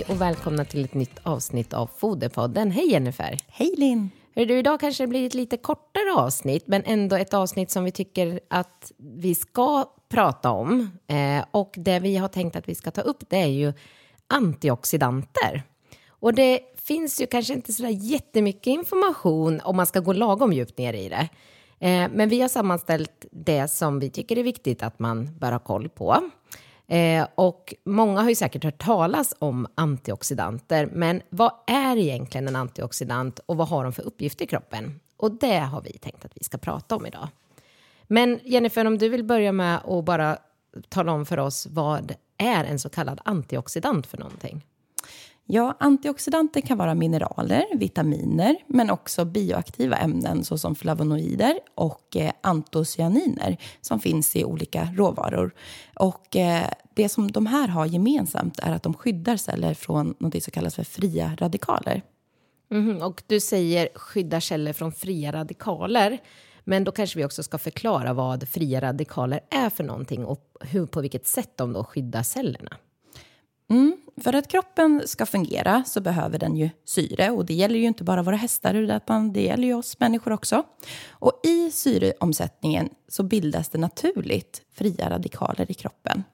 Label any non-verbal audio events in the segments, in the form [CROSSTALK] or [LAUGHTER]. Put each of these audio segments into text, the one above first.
välkomna till ett nytt avsnitt av Foderpodden. Hej Jennifer! Hej Linn! Du, idag kanske det blir ett lite kortare avsnitt, men ändå ett avsnitt som vi tycker att vi ska prata om. Eh, och det vi har tänkt att vi ska ta upp, det är ju antioxidanter. Och det finns ju kanske inte så jättemycket information om man ska gå lagom djupt ner i det. Eh, men vi har sammanställt det som vi tycker är viktigt att man bör ha koll på. Eh, och många har ju säkert hört talas om antioxidanter, men vad är egentligen en antioxidant och vad har de för uppgifter i kroppen? Och det har vi tänkt att vi ska prata om idag. Men Jennifer, om du vill börja med att bara tala om för oss vad är en så kallad antioxidant för någonting? Ja, antioxidanter kan vara mineraler, vitaminer men också bioaktiva ämnen såsom flavonoider och eh, antocyaniner som finns i olika råvaror. Och, eh, det som de här har gemensamt är att de skyddar celler från något som kallas för fria radikaler. Mm, och du säger skyddar celler från fria radikaler. Men då kanske vi också ska förklara vad fria radikaler är för någonting och hur, på vilket sätt de då skyddar cellerna. Mm. För att kroppen ska fungera så behöver den ju syre. Och det gäller ju inte bara våra hästar, utan det gäller ju oss människor också. Och i syreomsättningen så bildas det naturligt fria radikaler i kroppen.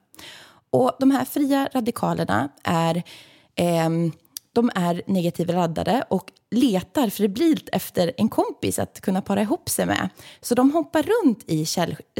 Och de här fria radikalerna är eh, de är negativt laddade och letar febrilt efter en kompis att kunna para ihop sig med. Så de hoppar runt i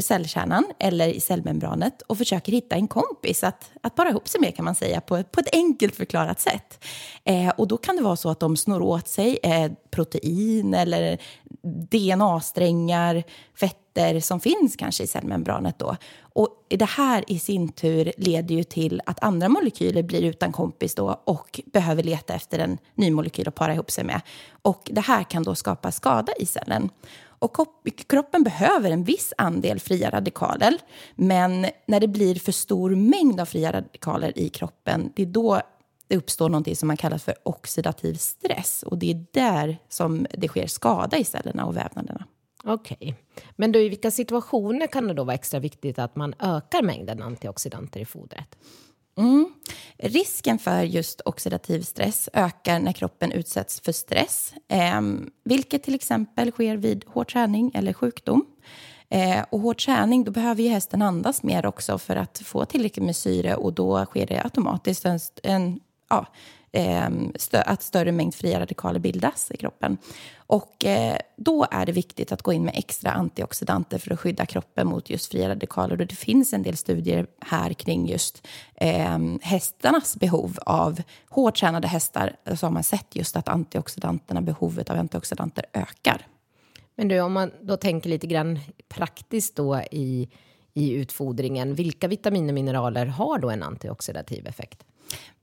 cellkärnan eller i cellmembranet och försöker hitta en kompis att, att para ihop sig med kan man säga på, på ett enkelt förklarat sätt. Eh, och då kan det vara så att de snor åt sig eh, protein eller DNA-strängar, fetter som finns kanske i cellmembranet då. Och det här i sin tur leder ju till att andra molekyler blir utan kompis då och behöver leta efter en ny molekyl att para ihop sig med. Och det här kan då skapa skada i cellen. Och kroppen behöver en viss andel fria radikaler, men när det blir för stor mängd av fria radikaler i kroppen, det är då det uppstår något som man kallar för oxidativ stress. Och det är där som det sker skada i cellerna och vävnaderna. Okej. Okay. Men då, i vilka situationer kan det då vara extra viktigt att man ökar mängden antioxidanter i fodret? Mm. Risken för just oxidativ stress ökar när kroppen utsätts för stress, eh, vilket till exempel sker vid hård träning eller sjukdom. Eh, och hård träning, då behöver ju hästen andas mer också för att få tillräckligt med syre och då sker det automatiskt en, en ja, ehm, att större mängd fria radikaler bildas i kroppen. Och eh, då är det viktigt att gå in med extra antioxidanter för att skydda kroppen mot just fria radikaler. Och det finns en del studier här kring just eh, hästarnas behov av hårt tränade hästar. Eh, så har man sett just att antioxidanterna, behovet av antioxidanter ökar. Men du, om man då tänker lite grann praktiskt då i, i utfodringen, vilka vitaminer och mineraler har då en antioxidativ effekt?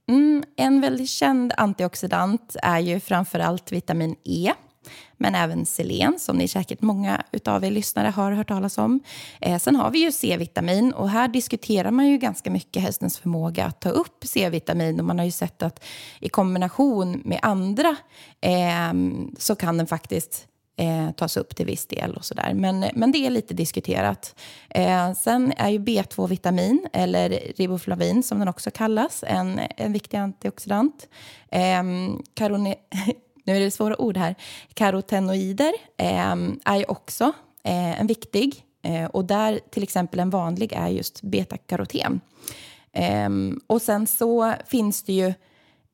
Mm, en väldigt känd antioxidant är ju framförallt vitamin E men även selen, som ni säkert många av er lyssnare har hört talas om. Eh, sen har vi ju C-vitamin och här diskuterar man ju ganska mycket hästens förmåga att ta upp C-vitamin och man har ju sett att i kombination med andra eh, så kan den faktiskt eh, tas upp till viss del och sådär. Men, men det är lite diskuterat. Eh, sen är ju B2-vitamin, eller riboflavin som den också kallas, en, en viktig antioxidant. Eh, karone, [LAUGHS] nu är det svåra ord här. Karotenoider eh, är ju också eh, en viktig. Eh, och där till exempel en vanlig är just betakaroten. Ehm, och sen så finns det ju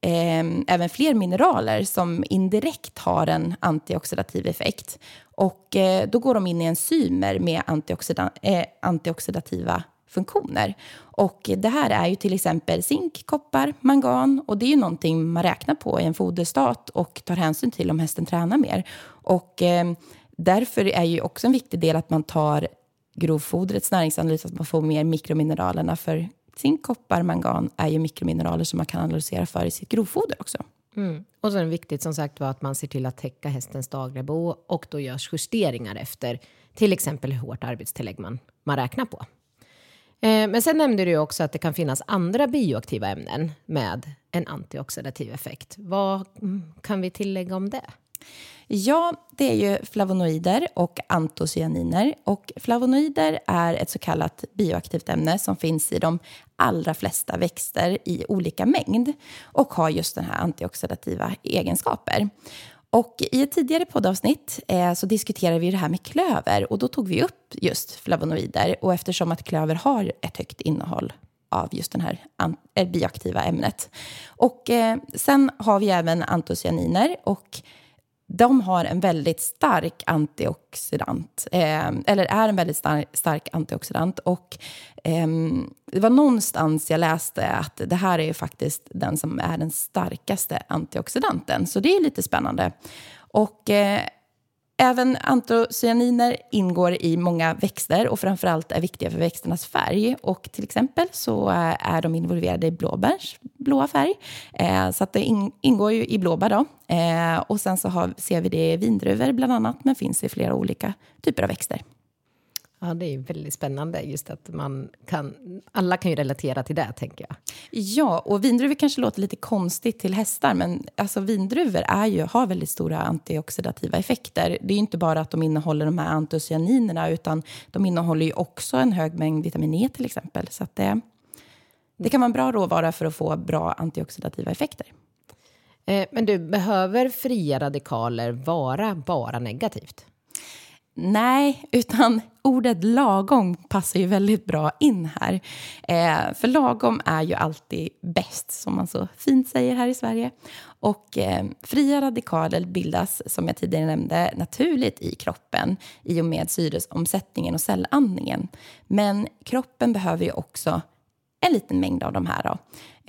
eh, även fler mineraler som indirekt har en antioxidativ effekt. Och eh, då går de in i enzymer med antioxida eh, antioxidativa funktioner. Och det här är ju till exempel zink, koppar, mangan och det är ju någonting man räknar på i en foderstat och tar hänsyn till om hästen tränar mer. Och eh, därför är ju också en viktig del att man tar grovfodrets näringsanalys, att man får mer mikromineralerna för Zink, koppar, mangan är ju mikromineraler som man kan analysera för i sitt grovfoder också. Mm. Och så är det viktigt som sagt var att man ser till att täcka hästens dagliga behov och då görs justeringar efter till exempel hur hårt arbetstillägg man, man räknar på. Eh, men sen nämnde du också att det kan finnas andra bioaktiva ämnen med en antioxidativ effekt. Vad mm, kan vi tillägga om det? Ja, det är ju flavonoider och antocyaniner. Och flavonoider är ett så kallat bioaktivt ämne som finns i de allra flesta växter i olika mängd och har just den här antioxidativa egenskaper. Och I ett tidigare poddavsnitt eh, så diskuterade vi det här med klöver och då tog vi upp just flavonoider. Och eftersom att klöver har ett högt innehåll av just det här eh, bioaktiva ämnet. Och eh, sen har vi även antocyaniner och de har en väldigt stark antioxidant, eh, eller är en väldigt star stark antioxidant. Och eh, det var någonstans jag läste att det här är faktiskt den som är den starkaste antioxidanten. Så det är lite spännande. Och eh, Även antocyaniner ingår i många växter och framförallt är viktiga för växternas färg. Och till exempel så eh, är de involverade i blåbärs blåa färg. Eh, så att det ingår ju i blåbär. Då. Eh, och sen så har, ser vi det i vindruvor bland annat, men finns i flera olika typer av växter. Ja, det är väldigt spännande just att man kan, alla kan ju relatera till det, tänker jag. Ja, och vindruvor kanske låter lite konstigt till hästar, men alltså vindruvor är ju, har väldigt stora antioxidativa effekter. Det är inte bara att de innehåller de här antocianinerna, utan de innehåller ju också en hög mängd vitamin E till exempel. Så det, det kan vara en bra råvara för att få bra antioxidativa effekter. Eh, men du, behöver fria radikaler vara bara negativt? Nej, utan ordet lagom passar ju väldigt bra in här. Eh, för lagom är ju alltid bäst, som man så fint säger här i Sverige. Och eh, fria radikaler bildas, som jag tidigare nämnde, naturligt i kroppen i och med syresomsättningen och cellandningen. Men kroppen behöver ju också en liten mängd av de här. Då.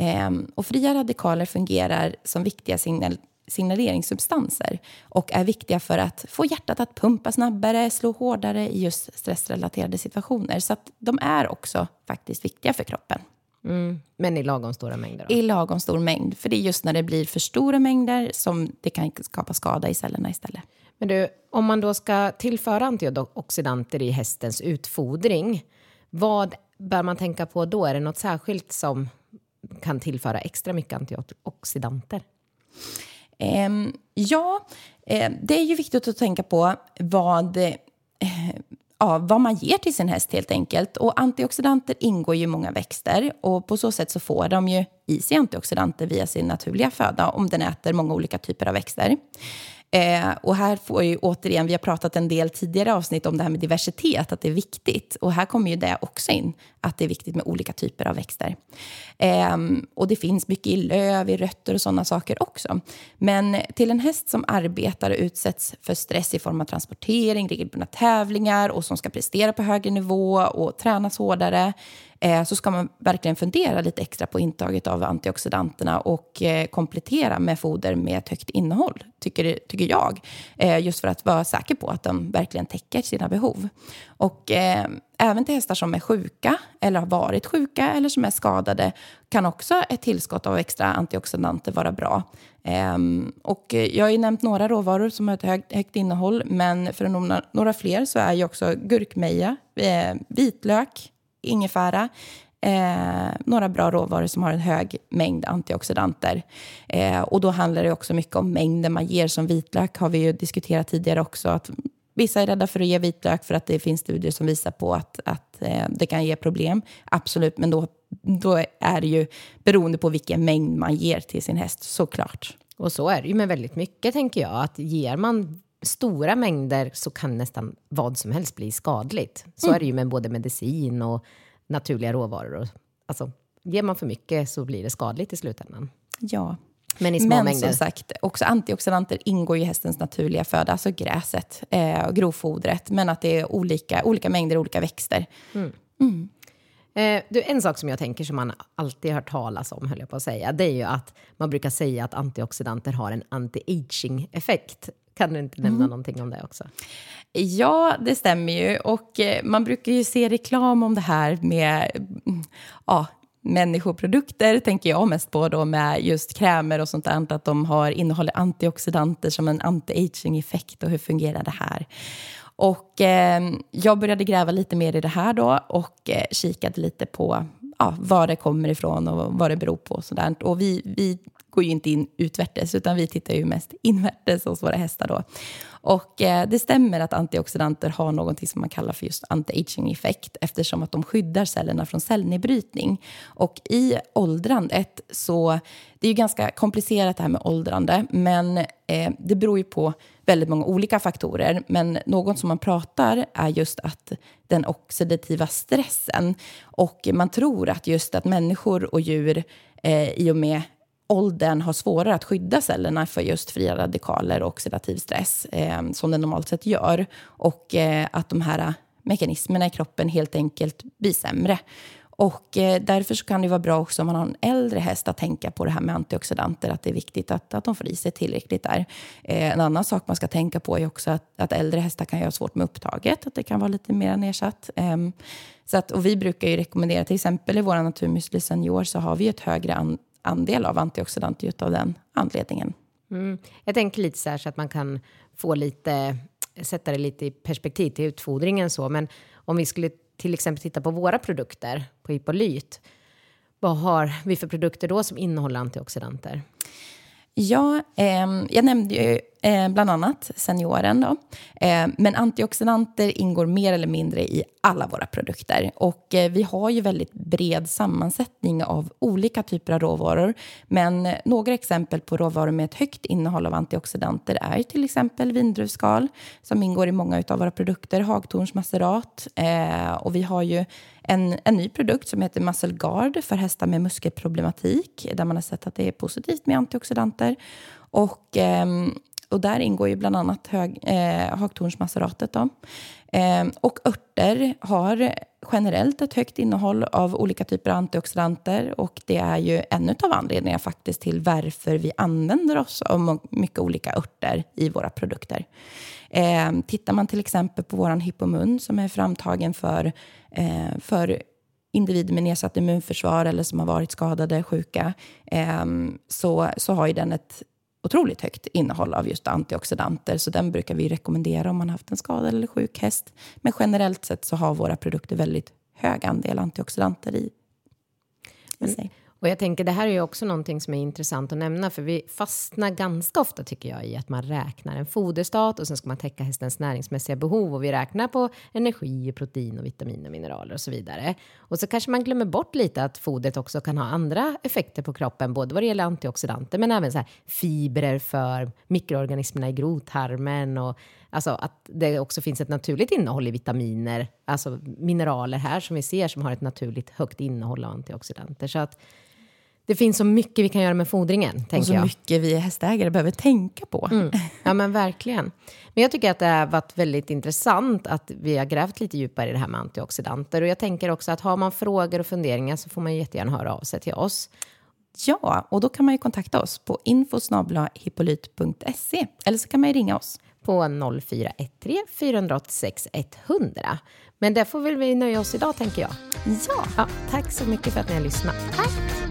Eh, och fria radikaler fungerar som viktiga signal signaleringssubstanser och är viktiga för att få hjärtat att pumpa snabbare, slå hårdare i just stressrelaterade situationer. Så de är också faktiskt viktiga för kroppen. Mm, men i lagom stora mängder? Då? I lagom stor mängd. För det är just när det blir för stora mängder som det kan skapa skada i cellerna istället. Men du, om man då ska tillföra antioxidanter i hästens utfodring, vad bör man tänka på då? Är det något särskilt som kan tillföra extra mycket antioxidanter? Eh, ja, eh, det är ju viktigt att tänka på vad, eh, ja, vad man ger till sin häst helt enkelt. Och antioxidanter ingår ju i många växter och på så sätt så får de ju i sig antioxidanter via sin naturliga föda om den äter många olika typer av växter. Eh, och här får ju återigen, vi har pratat en del tidigare avsnitt om det här med diversitet, att det är viktigt. Och här kommer ju det också in, att det är viktigt med olika typer av växter. Eh, och det finns mycket i löv, i rötter och sådana saker också. Men till en häst som arbetar och utsätts för stress i form av transportering, regelbundna tävlingar och som ska prestera på högre nivå och tränas hårdare, Eh, så ska man verkligen fundera lite extra på intaget av antioxidanterna och eh, komplettera med foder med ett högt innehåll, tycker, tycker jag. Eh, just för att vara säker på att de verkligen täcker sina behov. Och eh, även till hästar som är sjuka eller har varit sjuka eller som är skadade kan också ett tillskott av extra antioxidanter vara bra. Um, och jag har ju nämnt några råvaror som har ett högt, högt innehåll, men för några, några fler så är ju också gurkmeja, eh, vitlök, ingefära, eh, några bra råvaror som har en hög mängd antioxidanter. Eh, och då handlar det också mycket om mängden man ger. Som vitlök har vi ju diskuterat tidigare också. Att vissa är rädda för att ge vitlök för att det finns studier som visar på att, att eh, det kan ge problem. Absolut, men då, då är det ju beroende på vilken mängd man ger till sin häst, såklart. Och så är det ju med väldigt mycket, tänker jag. Att ger man stora mängder så kan nästan vad som helst bli skadligt. Så mm. är det ju med både medicin och naturliga råvaror. Alltså, ger man för mycket så blir det skadligt i slutändan. Ja. Men i små Men mängder. som sagt, också antioxidanter ingår i hästens naturliga föda, alltså gräset eh, och grovfodret. Men att det är olika, olika mängder olika växter. Mm. Mm. Eh, du, en sak som jag tänker som man alltid hört talas om, höll jag på att säga, det är ju att man brukar säga att antioxidanter har en anti-aging-effekt. Kan du inte nämna mm. någonting om det också? Ja, det stämmer ju. Och eh, man brukar ju se reklam om det här med mm, ja, människoprodukter, tänker jag mest på då med just krämer och sånt där, att de har, innehåller antioxidanter som en anti-aging-effekt och hur fungerar det här? Och eh, jag började gräva lite mer i det här då och eh, kikade lite på ja, var det kommer ifrån och vad det beror på. Och, sådär. och vi, vi går ju inte in utvärtes, utan vi tittar ju mest invärtes hos våra hästar. Då. Och eh, det stämmer att antioxidanter har något som man kallar för just anti-aging-effekt eftersom att de skyddar cellerna från cellnedbrytning. Och i åldrandet så, det är ju ganska komplicerat det här med åldrande, men eh, det beror ju på väldigt många olika faktorer. Men något som man pratar är just att den oxidativa stressen. Och man tror att just att människor och djur eh, i och med åldern har svårare att skydda cellerna för just fria radikaler och oxidativ stress, eh, som den normalt sett gör. Och eh, att de här mekanismerna i kroppen helt enkelt blir sämre. Och eh, därför kan det vara bra också om man har en äldre häst att tänka på det här med antioxidanter, att det är viktigt att, att de får i sig tillräckligt där. Eh, en annan sak man ska tänka på är också att, att äldre hästar kan göra svårt med upptaget, att det kan vara lite mer nedsatt. Eh, så att, och vi brukar ju rekommendera, till exempel i vår naturmüsli senior så har vi ett högre an, andel av antioxidanter av den anledningen. Mm. Jag tänker lite så här så att man kan få lite, sätta det lite i perspektiv till utfodringen så, men om vi skulle till exempel titta på våra produkter på Hippolyt, vad har vi för produkter då som innehåller antioxidanter? Ja, eh, jag nämnde ju eh, bland annat senioren. Då. Eh, men antioxidanter ingår mer eller mindre i alla våra produkter. Och eh, vi har ju väldigt bred sammansättning av olika typer av råvaror. Men några exempel på råvaror med ett högt innehåll av antioxidanter är till exempel vindruvsskal som ingår i många av våra produkter, hagtornsmacerat eh, och vi har ju en, en ny produkt som heter Muscle Guard för hästar med muskelproblematik där man har sett att det är positivt med antioxidanter. Och eh, och där ingår ju bland annat hög, eh, haktornsmaceratet. Då. Eh, och örter har generellt ett högt innehåll av olika typer av antioxidanter och det är ju en av anledningarna faktiskt till varför vi använder oss av mycket olika örter i våra produkter. Eh, tittar man till exempel på vår Hippomun som är framtagen för, eh, för individer med nedsatt immunförsvar eller som har varit skadade, sjuka, eh, så, så har ju den ett otroligt högt innehåll av just antioxidanter. Så den brukar vi rekommendera om man haft en skadad eller sjuk häst. Men generellt sett så har våra produkter väldigt hög andel antioxidanter i sig. Och jag tänker det här är ju också någonting som är intressant att nämna för vi fastnar ganska ofta tycker jag i att man räknar en foderstat och sen ska man täcka hästens näringsmässiga behov och vi räknar på energi, protein och vitaminer, mineraler och så vidare. Och så kanske man glömmer bort lite att fodret också kan ha andra effekter på kroppen, både vad det gäller antioxidanter men även så här fibrer för mikroorganismerna i grovtarmen och alltså att det också finns ett naturligt innehåll i vitaminer, alltså mineraler här som vi ser som har ett naturligt högt innehåll av antioxidanter. Så att det finns så mycket vi kan göra med fodringen. Och så jag. mycket vi hästägare behöver tänka på. Mm. Ja, men verkligen. Men jag tycker att det har varit väldigt intressant att vi har grävt lite djupare i det här med antioxidanter. Och jag tänker också att har man frågor och funderingar så får man jättegärna höra av sig till oss. Ja, och då kan man ju kontakta oss på infosnabla.hippolyt.se eller så kan man ju ringa oss på 0413 486 100. Men det får väl vi nöja oss idag tänker jag. Ja. ja tack så mycket för att ni har lyssnat. Tack.